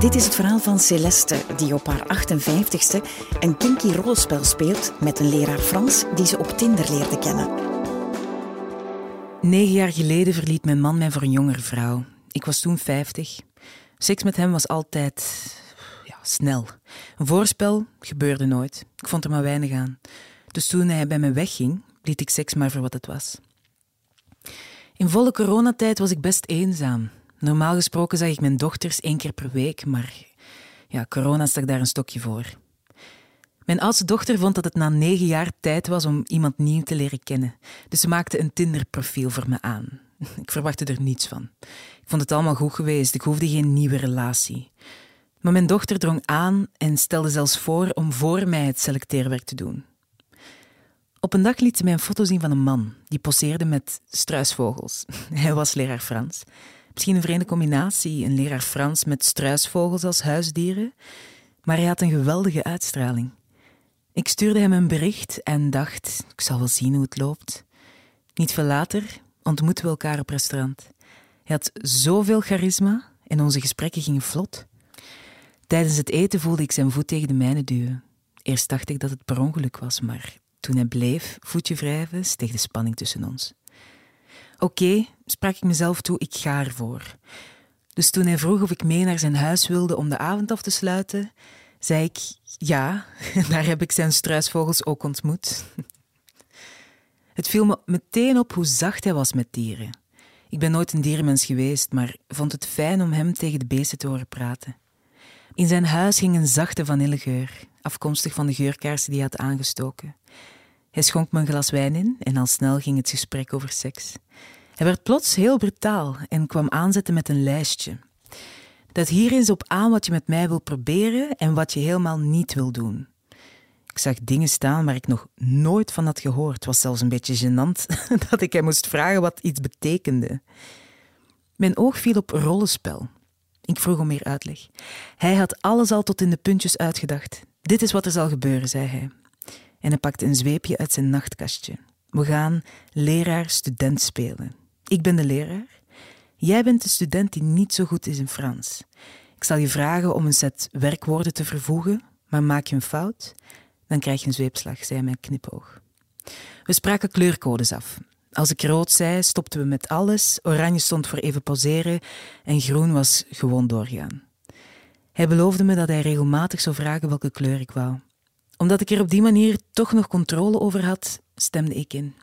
Dit is het verhaal van Celeste, die op haar 58ste een kinky rollenspel speelt met een leraar Frans die ze op Tinder leerde kennen. Negen jaar geleden verliet mijn man mij voor een jongere vrouw. Ik was toen 50. Seks met hem was altijd ja, snel. Een voorspel gebeurde nooit. Ik vond er maar weinig aan. Dus toen hij bij me wegging, liet ik seks maar voor wat het was. In volle coronatijd was ik best eenzaam. Normaal gesproken zag ik mijn dochters één keer per week, maar ja, corona stak daar een stokje voor. Mijn oudste dochter vond dat het na negen jaar tijd was om iemand nieuw te leren kennen. Dus ze maakte een Tinder-profiel voor me aan. Ik verwachtte er niets van. Ik vond het allemaal goed geweest, ik hoefde geen nieuwe relatie. Maar mijn dochter drong aan en stelde zelfs voor om voor mij het selecteerwerk te doen. Op een dag liet ze mij een foto zien van een man die poseerde met struisvogels. Hij was leraar Frans. Misschien een vreemde combinatie, een leraar Frans met struisvogels als huisdieren, maar hij had een geweldige uitstraling. Ik stuurde hem een bericht en dacht, ik zal wel zien hoe het loopt. Niet veel later ontmoetten we elkaar op restaurant. Hij had zoveel charisma en onze gesprekken gingen vlot. Tijdens het eten voelde ik zijn voet tegen de mijne duwen. Eerst dacht ik dat het per ongeluk was, maar toen hij bleef voetje wrijven, steeg de spanning tussen ons. Oké, sprak ik mezelf toe, ik ga ervoor. Dus toen hij vroeg of ik mee naar zijn huis wilde om de avond af te sluiten, zei ik ja, daar heb ik zijn struisvogels ook ontmoet. Het viel me meteen op hoe zacht hij was met dieren. Ik ben nooit een dierenmens geweest, maar vond het fijn om hem tegen de beesten te horen praten. In zijn huis ging een zachte vanillegeur, afkomstig van de geurkaarsen die hij had aangestoken. Hij schonk me een glas wijn in en al snel ging het gesprek over seks. Hij werd plots heel brutaal en kwam aanzetten met een lijstje. Dat hier eens op aan wat je met mij wil proberen en wat je helemaal niet wil doen. Ik zag dingen staan waar ik nog nooit van had gehoord. Het was zelfs een beetje gênant dat ik hem moest vragen wat iets betekende. Mijn oog viel op rollenspel. Ik vroeg om meer uitleg. Hij had alles al tot in de puntjes uitgedacht. Dit is wat er zal gebeuren, zei hij. En hij pakte een zweepje uit zijn nachtkastje. We gaan leraar-student spelen. Ik ben de leraar. Jij bent de student die niet zo goed is in Frans. Ik zal je vragen om een set werkwoorden te vervoegen, maar maak je een fout, dan krijg je een zweepslag, zei mijn knipoog. We spraken kleurcodes af. Als ik rood zei, stopten we met alles, oranje stond voor even pauzeren en groen was gewoon doorgaan. Hij beloofde me dat hij regelmatig zou vragen welke kleur ik wou. Omdat ik er op die manier toch nog controle over had, stemde ik in.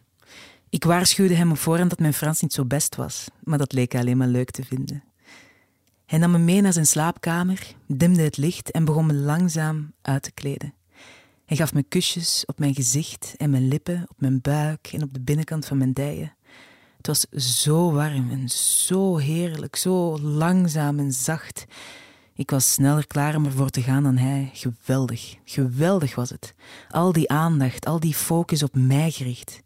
Ik waarschuwde hem voorhand dat mijn Frans niet zo best was, maar dat leek hij alleen maar leuk te vinden. Hij nam me mee naar zijn slaapkamer, dimde het licht en begon me langzaam uit te kleden. Hij gaf me kusjes op mijn gezicht en mijn lippen, op mijn buik en op de binnenkant van mijn dijen. Het was zo warm en zo heerlijk, zo langzaam en zacht. Ik was sneller klaar om ervoor te gaan dan hij. Geweldig, geweldig was het. Al die aandacht, al die focus op mij gericht.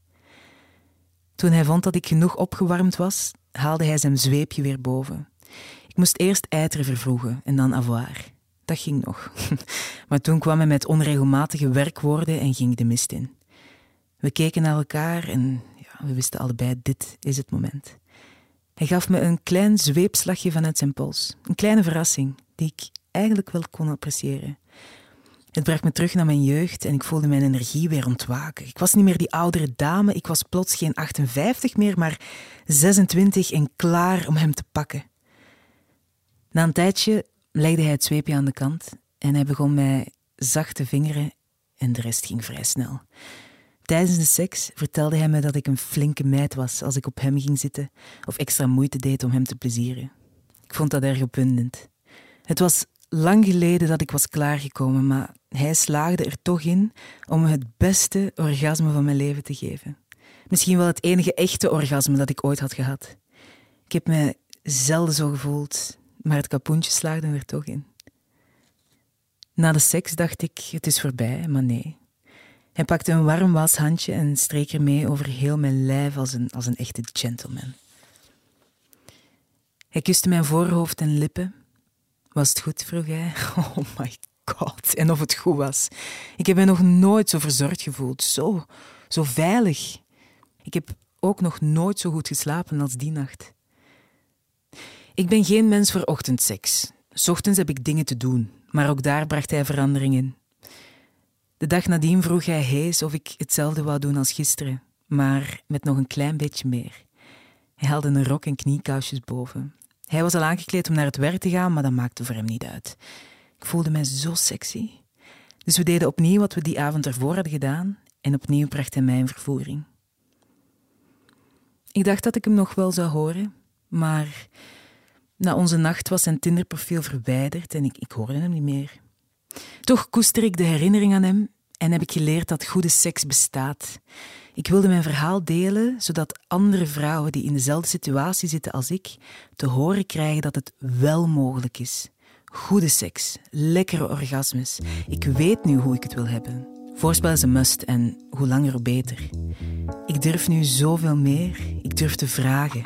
Toen hij vond dat ik genoeg opgewarmd was, haalde hij zijn zweepje weer boven. Ik moest eerst eiteren vervroegen en dan avoir. Dat ging nog. Maar toen kwam hij met onregelmatige werkwoorden en ging de mist in. We keken naar elkaar en ja, we wisten allebei, dit is het moment. Hij gaf me een klein zweepslagje vanuit zijn pols. Een kleine verrassing, die ik eigenlijk wel kon appreciëren. Het bracht me terug naar mijn jeugd en ik voelde mijn energie weer ontwaken. Ik was niet meer die oudere dame, ik was plots geen 58 meer, maar 26 en klaar om hem te pakken. Na een tijdje legde hij het zweepje aan de kant en hij begon mij zacht te vingeren en de rest ging vrij snel. Tijdens de seks vertelde hij me dat ik een flinke meid was als ik op hem ging zitten of extra moeite deed om hem te plezieren. Ik vond dat erg opwindend. Het was lang geleden dat ik was klaargekomen, maar hij slaagde er toch in om me het beste orgasme van mijn leven te geven. Misschien wel het enige echte orgasme dat ik ooit had gehad. Ik heb me zelden zo gevoeld, maar het kapoentje slaagde er toch in. Na de seks dacht ik, het is voorbij, maar nee. Hij pakte een warm washandje en streek ermee over heel mijn lijf als een, als een echte gentleman. Hij kuste mijn voorhoofd en lippen. Was het goed, vroeg hij. Oh my god, en of het goed was. Ik heb me nog nooit zo verzorgd gevoeld, zo, zo veilig. Ik heb ook nog nooit zo goed geslapen als die nacht. Ik ben geen mens voor ochtendseks. Ochtends heb ik dingen te doen, maar ook daar bracht hij verandering in. De dag nadien vroeg hij hees of ik hetzelfde wou doen als gisteren, maar met nog een klein beetje meer. Hij haalde een rok en kniekousjes boven. Hij was al aangekleed om naar het werk te gaan, maar dat maakte voor hem niet uit. Ik voelde mij zo sexy. Dus we deden opnieuw wat we die avond ervoor hadden gedaan en opnieuw bracht hij mij in vervoering. Ik dacht dat ik hem nog wel zou horen, maar na onze nacht was zijn Tinderprofiel verwijderd en ik, ik hoorde hem niet meer. Toch koester ik de herinnering aan hem en heb ik geleerd dat goede seks bestaat. Ik wilde mijn verhaal delen, zodat andere vrouwen die in dezelfde situatie zitten als ik, te horen krijgen dat het wel mogelijk is. Goede seks, lekkere orgasmes. Ik weet nu hoe ik het wil hebben. Voorspel is een must en hoe langer hoe beter. Ik durf nu zoveel meer. Ik durf te vragen.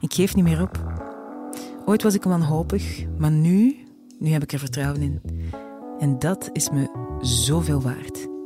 Ik geef niet meer op. Ooit was ik wanhopig, maar nu, nu heb ik er vertrouwen in. En dat is me zoveel waard.